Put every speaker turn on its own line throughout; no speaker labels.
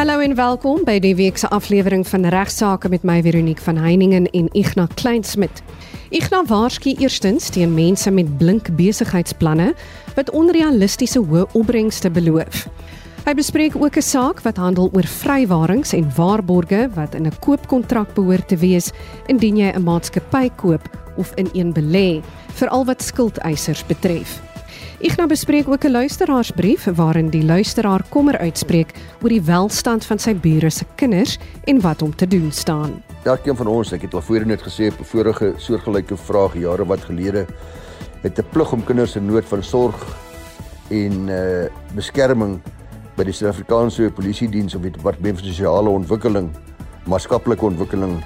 Hallo en welkom by die week se aflewering van Regsake met my Veronique van Heiningen en Ignas Kleinsmid. Ignas waarsku eerstens teen mense met blink besigheidsplanne wat onrealistiese hoë opbrengste beloof. Hy bespreek ook 'n saak wat handel oor vrywarings en waarborge wat in 'n koopkontrak behoort te wees indien jy 'n maatskappy koop of in een belê, veral wat skuldeisers betref. Ignas bespreek ook 'n luisteraarsbrief waarin die luisteraar kommer uitspreek oor die welstand van sy bure se kinders en wat om te doen staan.
Elkeen van ons, ek het al voorheen net gesê op 'n vorige soortgelyke vraag jare wat gelede, het 'n plig om kinders in nood van sorg en uh beskerming by die Suid-Afrikaanse Polisie Diens of die Departement van Sosiale Ontwikkeling, Maatskaplike Ontwikkeling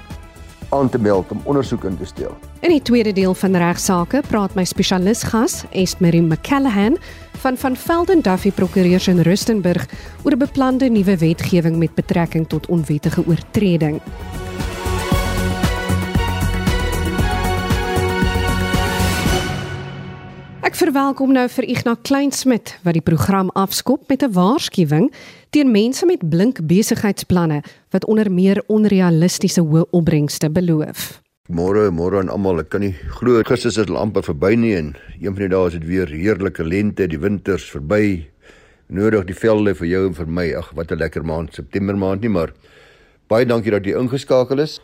aan te meld om ondersoek in te stel.
In die tweede deel van regsaake praat my spesialis gas, Esmerie McCallahan van van Velden Duffy Prokureurs in Rustenburg oor 'n beplande nuwe wetgewing met betrekking tot onwettige oortreding. Ek verwelkom nou vir Ignas Kleinsmid wat die program afskop met 'n waarskuwing teen mense met blink besigheidsplanne wat onder meer onrealistiese hoë opbrengste beloof.
Môre, môre aan almal. Ek kan nie glo gister is dit amper verby nie en een van die dae is dit weer heerlike lente, die winters verby. Nodig die velde vir jou en vir my. Ag, wat 'n lekker maand, September maand nie, maar baie dankie dat jy ingeskakel is.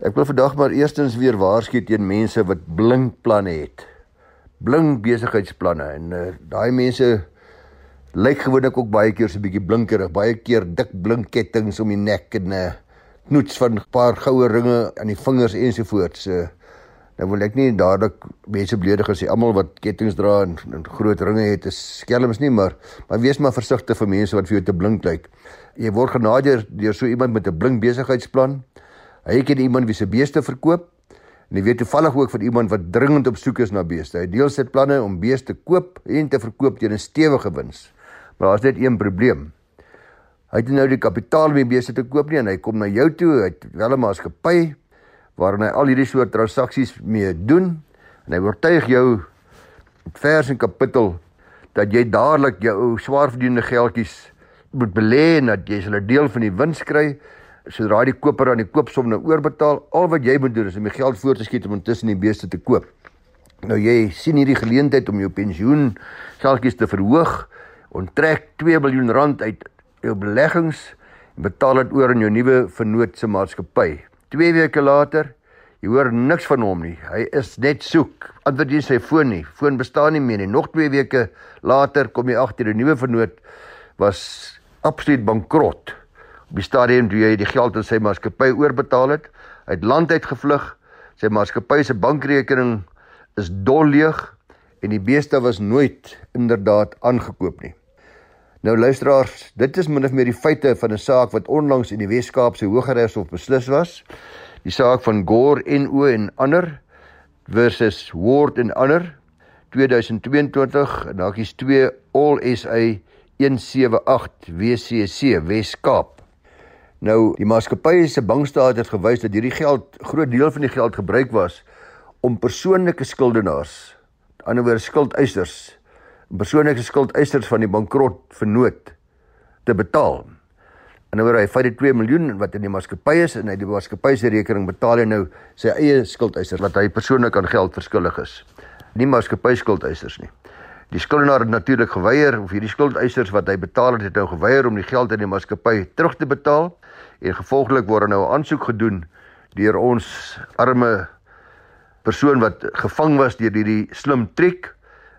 Ek wil vandag maar eerstens weer waarsku teen mense wat blink planne het blink besigheidsplanne en uh, daai mense lyk gewoonlik ook baie keer so 'n bietjie blinkerig, baie keer dik blink kettinge om die nek en 'n uh, knoets van 'n paar goue ringe aan die vingers ensovoorts. Uh, nou wil ek nie dadelik mense beledig as jy almal wat kettinge dra en, en groot ringe het is skelms nie, maar maar wees maar versigtig vir mense wat vir jou te blink lyk. Jy word genader deur so iemand met 'n blink besigheidsplan. Hy ken iemand wie se beeste verkoop En hy weet toevallig ook van iemand wat dringend op soek is na beeste. Hy deel sy planne om beeste te koop en te verkoop teen 'n stewige wins. Maar daar's net een probleem. Hy het nou die kapitaal om die beeste te koop nie en hy kom na jou toe, hy het wel 'n maatskappy waarin hy al hierdie soort transaksies mee doen en hy oortuig jou met vers en kapittel dat jy dadelik jou swaar verdiende geldjies moet belê en dat jy 'n deel van die wins kry sodra die koper aan die koopsom nou oorbetaal, al wat jy moet doen is om die geld voor te skiet om intussen die beeste te koop. Nou jy sien hierdie geleentheid om jou pensioen selfkies te verhoog, onttrek 2 miljoen rand uit jou beleggings en betaal dit oor aan jou nuwe vennootse maatskappy. 2 weke later, jy hoor niks van hom nie. Hy is net soek. Antwoord jy sy foon nie. Foon bestaan nie meer nie. Nog 2 weke later kom jy agter die nuwe vennoot was absoluut bankrot. Op die stadium toe hy die geld aan sy maatskappy oorbetaal het, uit land uit gevlug. Sy maatskappy se bankrekening is dol leeg en die beeste was nooit inderdaad aangekoop nie. Nou luisteraars, dit is min of meer die feite van 'n saak wat onlangs in die Wes-Kaapse Hooggeregshof beslis was. Die saak van Gore NO en ander versus Ward en ander 2022 en daar is 2 All SA 178 WCC Wes-Kaap. Nou die maatskappy se bankstaat het gewys dat hierdie geld groot deel van die geld gebruik was om persoonlike skuldenaars, aan die ander skuldeisers, persoonlike skuldeisers van die bankrot vernoot te betaal. En nou hy vat die 2 miljoen wat in die maatskappy is en hy die maatskappy se rekening betaal hy nou sy eie skuldeisers wat hy persoonlik aan geld verskuldig is. Nie maatskappy skuldeisers nie. Die skuldenaar het natuurlik geweier of hierdie skuldeisers wat hy betaal het, het nou geweier om die geld in die maatskappy terug te betaal en gevolglik word er nou 'n aansoek gedoen deur ons arme persoon wat gevang was deur hierdie slim triek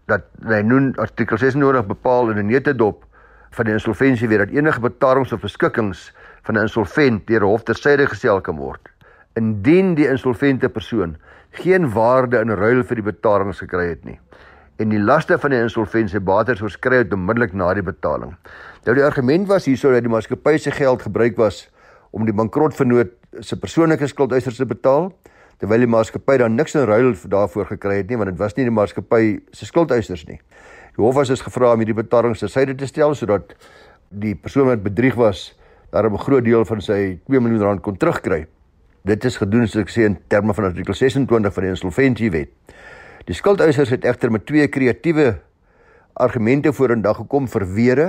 dat hy nou artikel 96 bepaal in 'n netedop van die insolventie weer dat enige betalings of verskikkings van 'n insolvent deur hof tersyde gestel kan word. Indien die insolvente persoon geen waarde in ruil vir die betalings gekry het nie en die laste van die insolventie bates oorskry onmiddellik na die betaling. Nou die argument was hierso dat die maatskappy se geld gebruik was om die bankrotvernoot se persoonlike skuldeisers te betaal terwyl die maatskappy dan niks in ruil daarvoor gekry het nie want dit was nie die maatskappy se skuldeisers nie. Die hof was dus gevra om hierdie betalings te syde te stel sodat die persoon wat bedrieg was daarop 'n groot deel van sy 2 miljoen rand kon terugkry. Dit is gedoen soos ek sê in terme van artikel 26 van die insolventiewet. Die skuldeisers het egter met twee kreatiewe argumente vorendag gekom vir were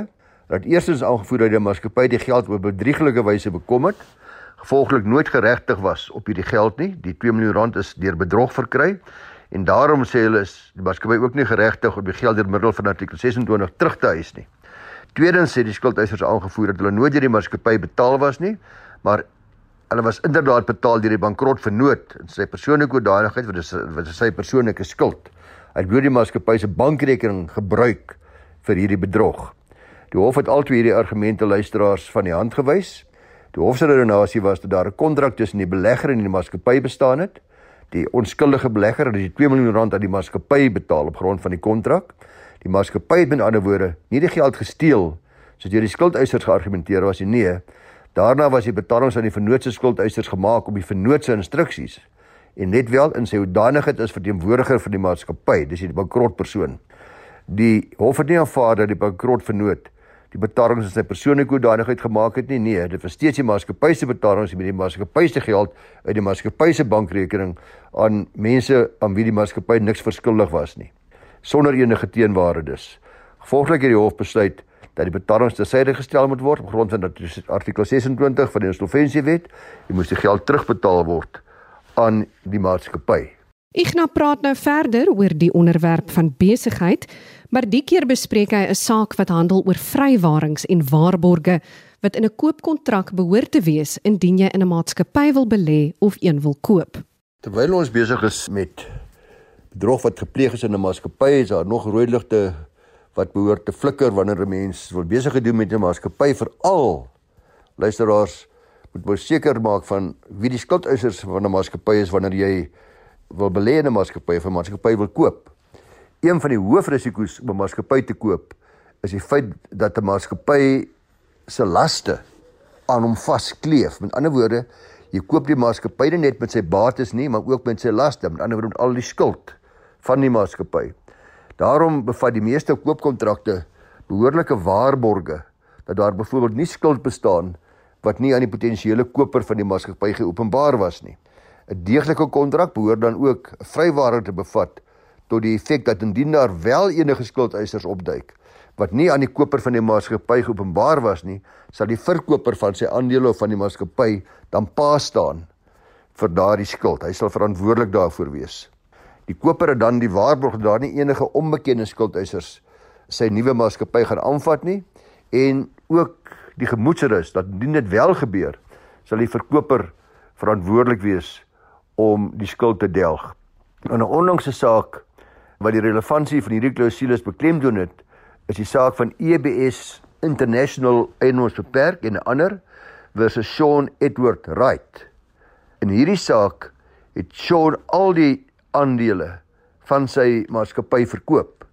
Dat eerstens aangevoer dat die maatskappy die geld op bedrieglike wyse bekom het, gevolglik nooit geregtig was op hierdie geld nie. Die 2 miljoen rand is deur bedrog verkry en daarom sê hulle is die maatskappy ook nie geregtig om die geld deur middel van artikel 26 terug te eis nie. Tweedens sê die skuldeisers aangevoer dat hulle nooit deur die maatskappy betaal was nie, maar hulle was inderdaad betaal deur die bankrot vernoot in sy persoonlike hoedanigheid wat is wat is sy persoonlike skuld. Hy het die maatskappy se bankrekening gebruik vir hierdie bedrog. Die hof het al twee hierdie argumente luisteraars van die hand gewys. Die hof se redenasie was dat daar 'n kontrak tussen die belegger en die maatskappy bestaan het. Die onskuldige belegger het die 2 miljoen rand aan die maatskappy betaal op grond van die kontrak. Die maatskappy het met ander woorde nie die geld gesteel soos deur die skuldeisers geargumenteer was nie. Nee, Daarna was die betalings aan die vennootse skuldeisers gemaak op die vennootse instruksies en net wel in sy hoedanigheid as verteenwoordiger van die maatskappy, dis die bankrot persoon. Die hof het nie aanvaar dat die bankrot vennoot die betalings in sy persoonlike hoedanigheid gemaak het nie. Nee, dit was steeds die maatskappy se betalings met die maatskappy se geld uit die maatskappy se bankrekening aan mense aan wie die maatskappy niks verskuldig was nie sonder enige teenwaarde dus. Gevolglik het die hof besluit dat die betalings ter syde gestel moet word op grond van artikel 26 van die insolventiewet. Jy moet die geld terugbetaal word aan die maatskappy.
Ignas praat nou verder oor die onderwerp van besigheid, maar die keer bespreek hy 'n saak wat handel oor vrywarings en waarborge wat in 'n koopkontrak behoort te wees indien jy in 'n maatskappy wil belê of een wil koop.
Terwyl ons besig is met bedrog wat gepleeg is in 'n maatskappy, is daar nog rooi ligte wat behoort te flikker wanneer 'n mens wil besig gedoen met 'n maatskappy veral luisteraars moet moet seker maak van wie die skuldeisers van 'n maatskappy is wanneer jy wil belê in 'n maatskappy of 'n maatskappy wil koop. Een van die hoofrisiko's om 'n maatskappy te koop is die feit dat 'n maatskappy se laste aan hom vaskleef. Met ander woorde, jy koop die maatskappy net met sy bates nie, maar ook met sy laste, met ander woorde met al die skuld van die maatskappy. Daarom bevat die meeste koopkontrakte behoorlike waarborge dat daar byvoorbeeld nie skuld bestaan wat nie aan die potensiële koper van die maatskappy geopenbaar was nie. 'n Deeglike kontrak behoort dan ook vrywaring te bevat tot die effek dat indien daar wel enige skuldeisers opduik wat nie aan die koper van die maatskappy geopenbaar was nie, sal die verkoper van sy aandele of van die maatskappy dan pa staan vir daardie skuld. Hy sal verantwoordelik daarvoor wees. Die koper het dan die waarborg dat daar nie enige onbekende skuldeisers sy nuwe maatskappy gaan aanvat nie en ook die gemoedsrus dat indien dit wel gebeur, sal die verkoper verantwoordelik wees om die skuld te delg. In 'n onlangse saak wat die relevantie van hierdie klousules beklemtoon het, is die saak van EBS International Enos Beperk en 'n ander versus Sean Edward Wright. In hierdie saak het Sean al die aandele van sy maatskappy verkoop.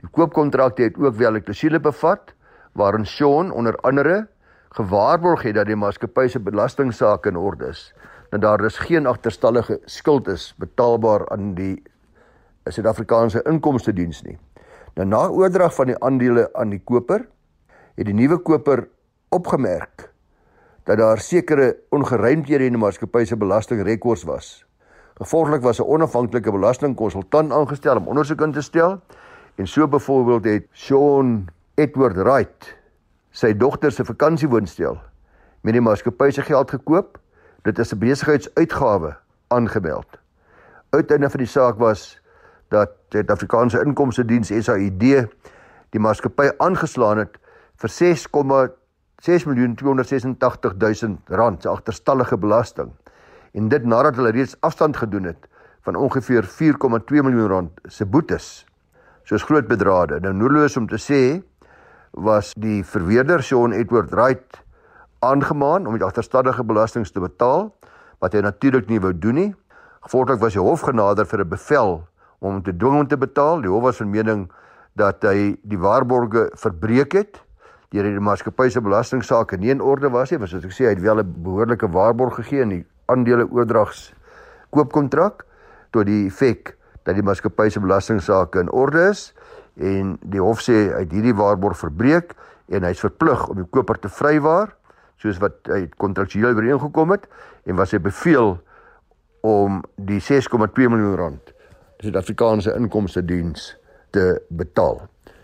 Die koopkontrak het ook wel 'n klousule bevat waarin Sean onder andere gewaarborg het dat die maatskappy se belastingsaake in orde is, dat daar dus geen agterstallige skuld is betaalbaar aan die Suid-Afrikaanse Inkomste Diens nie. Nou na oordrag van die aandele aan die koper, het die nuwe koper opgemerk dat daar sekere ongeruimthede in die maatskappy se belastingrekords was Gevolglik was 'n onafhanklike belastingkonsultant aangestel om ondersoek in te stel. En so byvoorbeeld het Sean Edward Wright sy dogter se vakansiewoonstel met die maatskappy se geld gekoop. Dit is 'n besigheidsuitgawe aangemeld. Uiteinde van die saak was dat die Afrikaanse Inkomste Diens SAID die maatskappy aangeslaan het vir 6,6 miljoen 286 000 rand se agterstallige belasting en dit nadat hulle reeds afstand gedoen het van ongeveer 4,2 miljoen rand se boetes. Soos groot bedrade. Nou noodloos om te sê was die verweerder Sean Edward Wright aangemaan om die agterstallige belastings te betaal wat hy natuurlik nie wou doen nie. Gevolglik was die hof genader vir 'n bevel om hom te dwing om te betaal. Die hof was van mening dat hy die waarborge verbreek het deur die maatskappy se belastingsaake nie in orde was nie. Was soos ek sê, hy het wel 'n behoorlike waarborg gegee en die aandele oordrags koopkontrak tot die effek dat die maatskappy se belastingsaake in orde is en die hof sê het hierdie waarborg verbreek en hy's verplig om die koper te vrywaar soos wat hy kontraktueel ooreengekom het en was hy beveel om die 6,2 miljoen rand die Suid-Afrikaanse Inkomste Diens te betaal.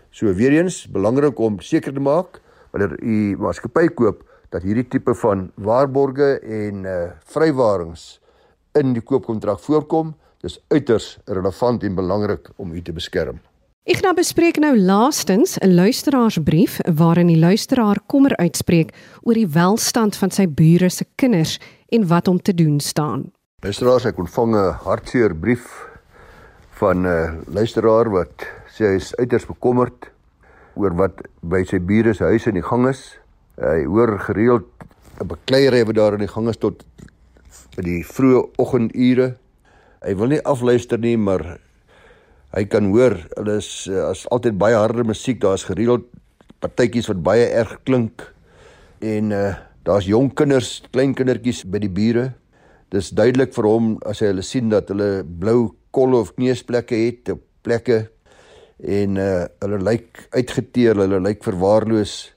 So weer eens belangrik om seker te maak wanneer u maatskappy koop dat hierdie tipe van waarborge en uh vrywarings in die koopkontrak voorkom. Dis uiters relevant en belangrik om u te beskerm.
Ek nou bespreek nou laastens 'n luisteraarsbrief waarin die luisteraar kommer uitspreek oor die welstand van sy bure se kinders en wat om te doen staan.
Luisteraars, ek ontvang 'n hartseer brief van 'n luisteraar wat sê hy is uiters bekommerd oor wat by sy bure se huis in die gang is. Hy hoor gereeld 'n bekleierery wat daar in die gang is tot in die vroeë oggendure. Hy wil nie afluister nie, maar hy kan hoor hulle is as altyd baie harde musiek, daar's gereeld partytjies wat baie erg klink en uh daar's jong kinders, klein kindertjies by die bure. Dis duidelik vir hom as hy hulle sien dat hulle blou kolle of kneusplekke het op plekke en uh hulle lyk uitgeteer, hulle lyk verwaarloos.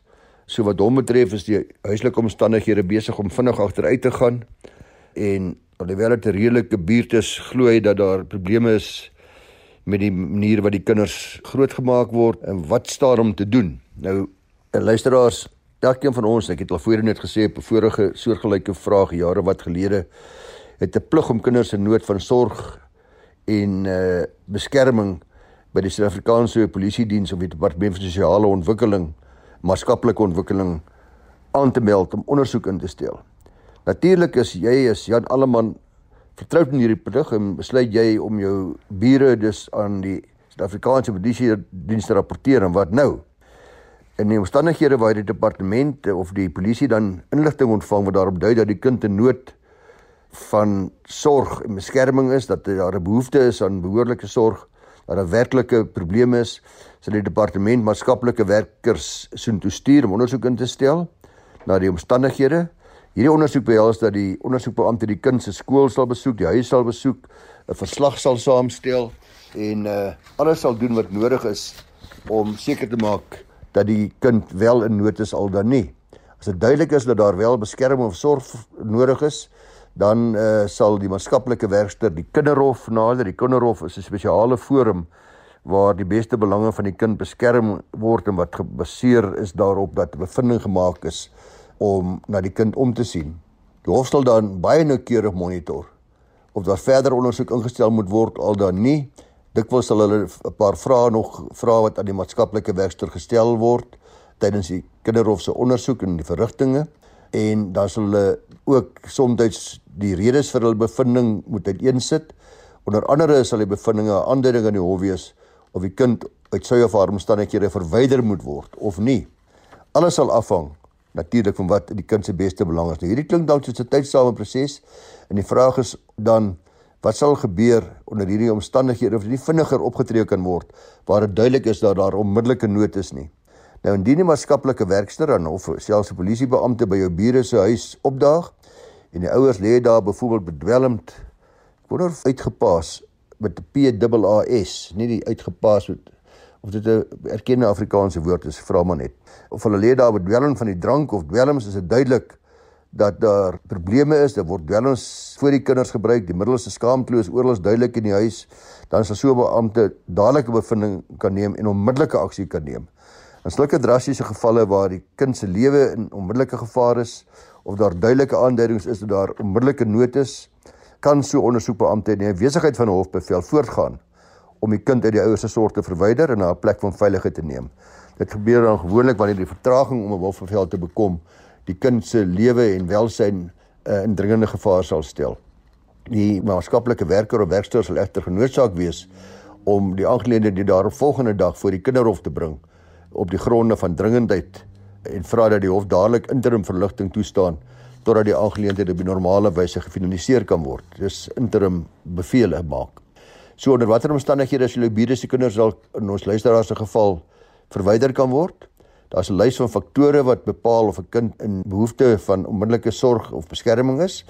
So wat hom betref is die huislike omstandighede besig om vinnig agteruit te gaan en alhoewel dit 'n redelike buurt is, glo hy dat daar probleme is met die manier wat die kinders grootgemaak word en wat staan om te doen. Nou, eh, luisteraars, elkeen van ons, ek het al voorheen net gesê op 'n vorige soortgelyke vraag jare wat gelede, het 'n plig om kinders in nood van sorg en uh beskerming by die Suid-Afrikaanse Polisie Diens of die Departement van Sosiale Ontwikkeling, Maatskaplike Ontwikkeling aan te meld om ondersoek in te stel. Natuurlik is jy as Jan Alleman vertroud in hierdie plig en besluit jy om jou bure dus aan die Suid-Afrikaanse Polisie diens te rapporteer en wat nou? In die omstandighede waar die departement of die polisie dan inligting ontvang wat daarop dui dat die kind in nood van sorg en beskerming is, dat daar 'n behoefte is aan behoorlike sorg, dat daar werklike probleme is, sal die departement maatskaplike werkers soontoe stuur om ondersoek in te stel na die omstandighede Hierdie ondersoek behels dat die ondersoekbeampte die kind se skool sal besoek, die huis sal besoek, 'n verslag sal saamstel en uh alles sal doen wat nodig is om seker te maak dat die kind wel in nood is al dan nie. As dit duidelik is dat daar wel beskerming of sorg nodig is, dan uh sal die maatskaplike werkster die kinderhof nader. Die kinderhof is 'n spesiale forum waar die beste belange van die kind beskerm word en wat gebaseer is daarop dat bevinding gemaak is om na die kind om te sien. Die hof sal dan baie noukeurig monitor of daar verder ondersoek ingestel moet word al dan nie. Dikwels sal hulle 'n paar vrae nog vra wat aan die maatskaplike werkster gestel word tydens die kinderhof se ondersoek en die verrigtinge en dan sal hulle ook soms die redes vir hul bevinding moet uiteensit. Onder andere sal die bevindinge 'n aanduiding aan die hof wees of die kind uit sy of haar omstandighede verwyder moet word of nie. Alles sal afhang natuurlik van wat die kind se beste belang is. Nou hierdie klink dalk soos 'n tydsame proses en die vraag is dan wat sal gebeur onder hierdie omstandighede of dit nie vinniger opgetree kan word waar dit duidelik is dat daar onmiddellike nood is nie. Nou indien die maatskaplike werkster dan of selfs 'n polisiebeampte by jou bure se huis opdaag en die ouers lê daar byvoorbeeld bedwelmd word uitgepaas met 'n P A S, nie die uitgepaas met of dit 'n erkende Afrikaanse woord is, vra maar net. Of hulle lê daar met dwelm van die drank of dwelms is dit duidelik dat daar probleme is, daar word dwelms vir die kinders gebruik, die middels is skaamteloos oorals duidelik in die huis, dan sal so 'n beampte dadelike bevinding kan neem en onmiddellike aksie kan neem. In sulke drastiese gevalle waar die kind se lewe in onmiddellike gevaar is of daar duidelike aanduidings is dat daar onmiddellike nood is, kan so ondersoekbeampte in die besigheid van 'n hofbevel voortgaan om die kind uit die ouers se sorg te verwyder en na 'n plek van veiligheid te neem. Dit gebeur dan gewoonlik wanneer die vertraging om 'n wolfbevel te bekom die kind se lewe en welsyn uh, in dringende gevaar sal stel. Die maatskaplike werker of werkster sal egter genoodsaak wees om die aangeleende die daarop volgende dag voor die kinderhof te bring op die gronde van dringendheid en vra dat die hof dadelik interim verligting toestaan totdat die aangeleentheid op die normale wyse gefinaliseer kan word. Dis interim bevele maak. So onder watter omstandighede as julle biede se kinders dalk in ons luisteraars se geval verwyder kan word? Daar's 'n lys van faktore wat bepaal of 'n kind in behoefte van onmiddellike sorg of beskerming is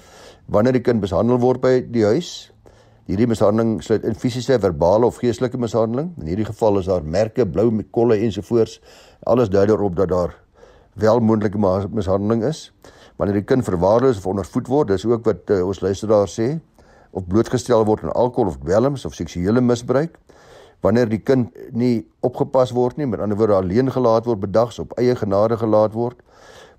wanneer die kind mishandel word by die huis. Hierdie mishandeling sluit in fisiese, verbale of geestelike mishandeling. In hierdie geval is daar merke, blou kolle ensovoorts. Alles dui daarop dat daar wel moontlike mishandeling is. Wanneer die kind verwaarloos of ondervoed word, dis ook wat uh, ons luisteraars sê of blootgestel word aan alkohol of dwelms of seksuele misbruik wanneer die kind nie opgepas word nie, met ander woorde alleen gelaat word bedags op eie genade gelaat word,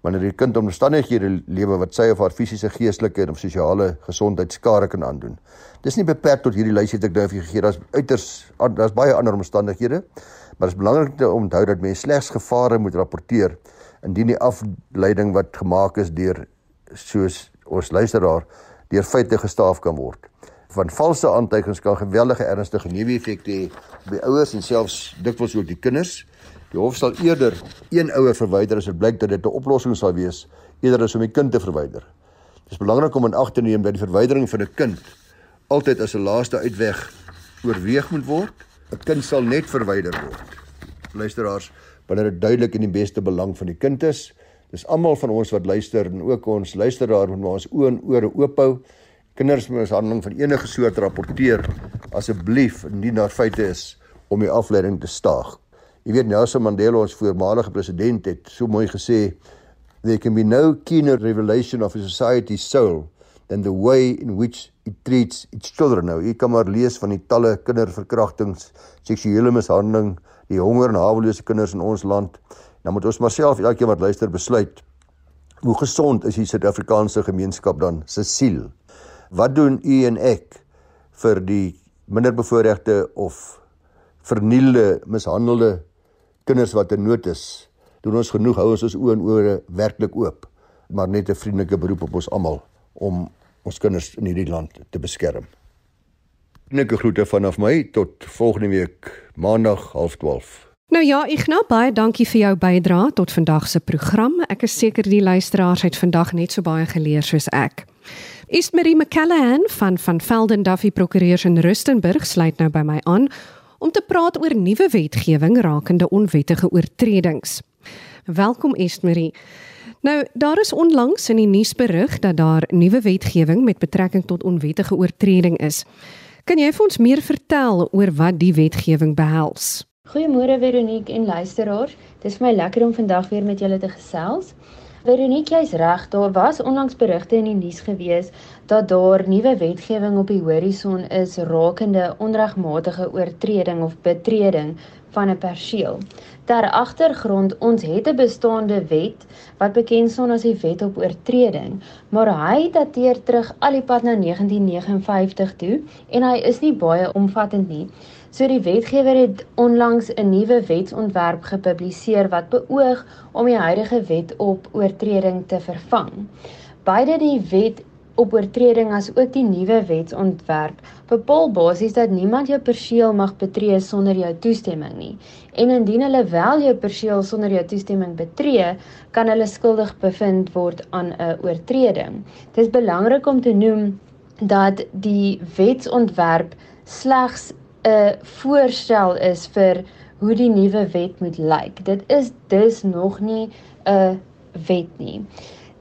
wanneer die kind omstandighede lewe wat sy of haar fisiese, geestelike of sosiale gesondheid skade kan aandoen. Dis nie beperk tot hierdie lysie wat ek nou vir gegee, daar's uiters daar's baie ander omstandighede, maar dit is belangrik om te onthou dat mens slegs gevare moet rapporteer indien die afleiding wat gemaak is deur soos ons luisteraar deur feite gestaaf kan word. Van valse aantuigings kan geweldige ernstige neeweffekte hê by ouers en selfs dikwels ook die kinders. Die hof sal eerder een ouer verwyder as dit blyk dat dit 'n oplossing sal wees eerder as om die kind te verwyder. Dit is belangrik om in ag te neem dat die verwydering van 'n kind altyd as 'n laaste uitweg oorweeg moet word. 'n Kind sal net verwyder word. Luisteraars, wanneer dit duidelik in die beste belang van die kind is. Dis almal van ons wat luister en ook ons luisteraar moet ons oë en ore oop hou. Kindersmishandeling van enige soort rapporteer asseblief indien daar feite is om die afleiding te staag. Jy weet Nelson Mandela ons voormalige president het so mooi gesê there can be no keener revelation of a society's soul than the way in which it treats its children. Nou, jy kan maar lees van die talle kinderverkrachtings, seksuele mishandeling, die honger en hawelose kinders in ons land. Dan moet ons maar self elkeen wat luister besluit hoe gesond is die Suid-Afrikaanse gemeenskap dan se siel. Wat doen u en ek vir die minderbevoorregte of vernielde, mishandelde kinders wat in nood is, doen ons genoeg hou ons ons oë en ore werklik oop, maar net 'n vriendelike beroep op ons almal om ons kinders in hierdie land te beskerm. Nikke groete vanaf my tot volgende week maandag 12:30.
Nou ja, Ignas, baie dankie vir jou bydrae tot vandag se program. Ek is seker die luisteraars het vandag net so baie geleer soos ek. East Marie McCallahan van van Velden Duffy Prokureurs in Rustenburg sluit nou by my aan om te praat oor nuwe wetgewing rakende onwettige oortredings. Welkom Estmarie. Nou, daar is onlangs in die nuus berig dat daar nuwe wetgewing met betrekking tot onwettige oortreding is. Kan jy vir ons meer vertel oor wat die wetgewing behels?
Goeiemôre Veronique en luisteraars. Dit is vir my lekker om vandag weer met julle te gesels. Veronique, jy's reg, daar was onlangs berigte in die nuus gewees dat daar nuwe wetgewing op die horison is rakende onregmatige oortreding of betreding van 'n perseel. Ter agtergrond, ons het 'n bestaande wet wat bekend staan as die Wet op Oortreding, maar hy dateer terug al die pad na 1959 toe en hy is nie baie omvattend nie. So die wetgewer het onlangs 'n nuwe wetsontwerp gepubliseer wat beoog om die huidige wet op oortreding te vervang. Beide die wet op oortreding as ook die nuwe wetsontwerp bepaal basies dat niemand jou perseel mag betree sonder jou toestemming nie. En indien hulle wel jou perseel sonder jou toestemming betree, kan hulle skuldig bevind word aan 'n oortreding. Dit is belangrik om te noem dat die wetsontwerp slegs 'n voorstel is vir hoe die nuwe wet moet lyk. Dit is dus nog nie 'n wet nie.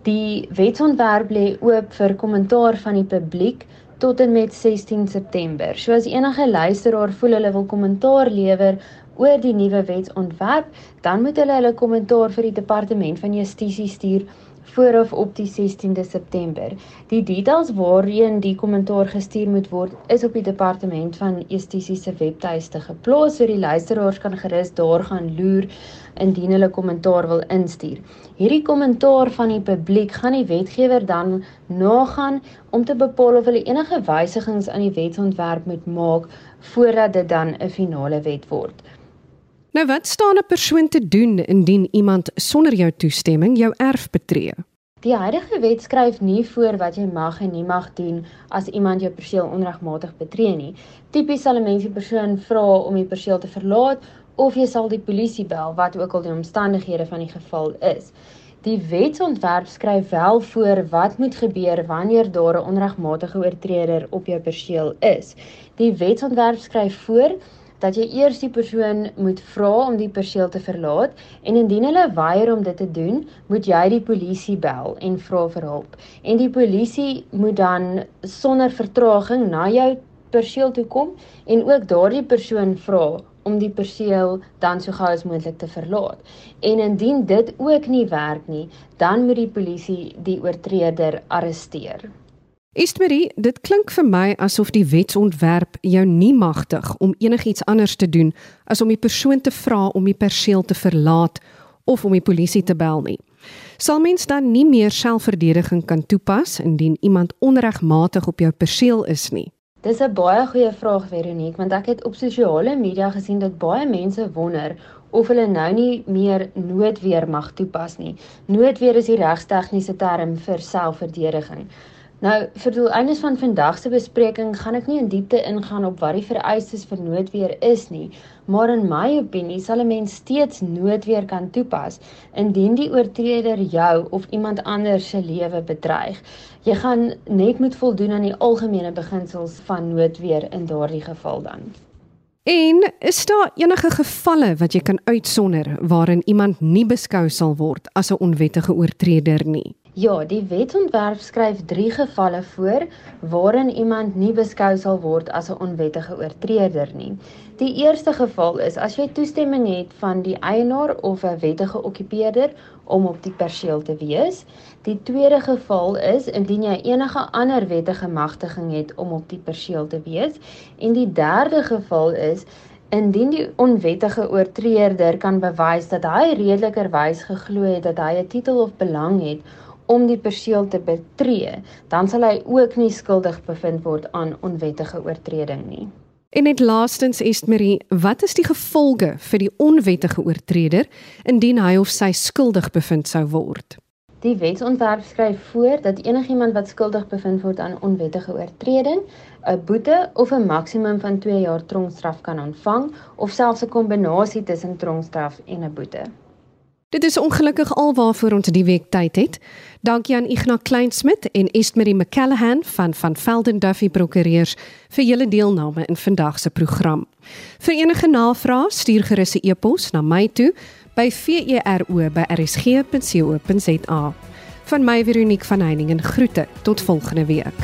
Die wetsontwerp lê oop vir kommentaar van die publiek tot en met 16 September. So as enige luisteraar voel hulle wil kommentaar lewer oor die nuwe wetsontwerp, dan moet hulle hulle kommentaar vir die departement van justisie stuur vooraf op die 16de September. Die details waarheen die kommentaar gestuur moet word, is op die departement van Justisie se webtuiste geplaas, so die luisteraars kan gerus daar gaan loer indien hulle kommentaar wil instuur. Hierdie kommentaar van die publiek gaan die wetgewer dan nagaan om te bepaal of hulle enige wysigings aan die wetsontwerp moet maak voordat dit dan 'n finale wet word.
Nou wat staan 'n persoon te doen indien iemand sonder jou toestemming jou erf betree?
Die huidige wet skryf nie voor wat jy mag en nie mag doen as iemand jou perseel onregmatig betree nie. Tipies sal 'n mens die persoon vra om die perseel te verlaat of jy sal die polisie bel wat ook al die omstandighede van die geval is. Die wetsontwerp skryf wel voor wat moet gebeur wanneer daar 'n onregmatige oortreder op jou perseel is. Die wetsontwerp skryf voor dat jy eers die persoon moet vra om die perseel te verlaat en indien hulle weier om dit te doen, moet jy die polisie bel en vra vir hulp. En die polisie moet dan sonder vertraging na jou perseel toe kom en ook daardie persoon vra om die perseel dan so gou as moontlik te verlaat. En indien dit ook nie werk nie, dan moet die polisie die oortreder arresteer.
Estmarie, dit klink vir my asof die wetsontwerp jou nie magtig om enigiets anders te doen as om die persoon te vra om die perseel te verlaat of om die polisie te bel nie. Sal mens dan nie meer selfverdediging kan toepas indien iemand onregmatig op jou perseel is nie?
Dis 'n baie goeie vraag Veronique, want ek het op sosiale media gesien dat baie mense wonder of hulle nou nie meer noodweer mag toepas nie. Noodweer is die regstegniese term vir selfverdediging. Nou, vir eindes van vandag se bespreking gaan ek nie in diepte ingaan op wat die vereistes vir noodweer is nie, maar in my opinie sal 'n mens steeds noodweer kan toepas indien die oortreder jou of iemand anders se lewe bedreig. Jy gaan net moet voldoen aan die algemene beginsels van noodweer in daardie geval dan.
En is daar enige gevalle wat jy kan uitsonder waarin iemand nie beskou sal word as 'n onwettige oortreder nie?
Ja, die wetsontwerp skryf 3 gevalle voor waarin iemand nie beskou sal word as 'n onwettige oortreder nie. Die eerste geval is as jy toestemming het van die eienaar of 'n wettige okkupeerder om op die perseel te wees. Die tweede geval is indien jy enige ander wettige magtiging het om op die perseel te wees. En die derde geval is Indien die onwettige oortreder kan bewys dat hy redelikerwys geglo het dat hy 'n titel of belang het om die perseel te betree, dan sal hy ook nie skuldig bevind word aan onwettige oortreding nie.
En net laastens Estmarie, wat is die gevolge vir die onwettige oortreder indien hy of sy skuldig bevind sou word?
Die wetsontwerp skryf voor dat enigiemand wat skuldig bevind word aan onwettige oortreding, 'n boete of 'n maksimum van 2 jaar tronkstraf kan ontvang of selfs 'n kombinasie tussen tronkstraf en 'n boete.
Dit is ongelukkig alwaarvoor ons die week tyd het. Dankie aan Ignas Kleinsmid en Estmarie McCallahan van van Velden Duffy Prokureurs vir julle deelname in vandag se program. Vir enige navrae, stuur gerus 'n e-pos na my toe by vero@rsg.co.za. Van my Veronique van Heiningen groete tot volgende week.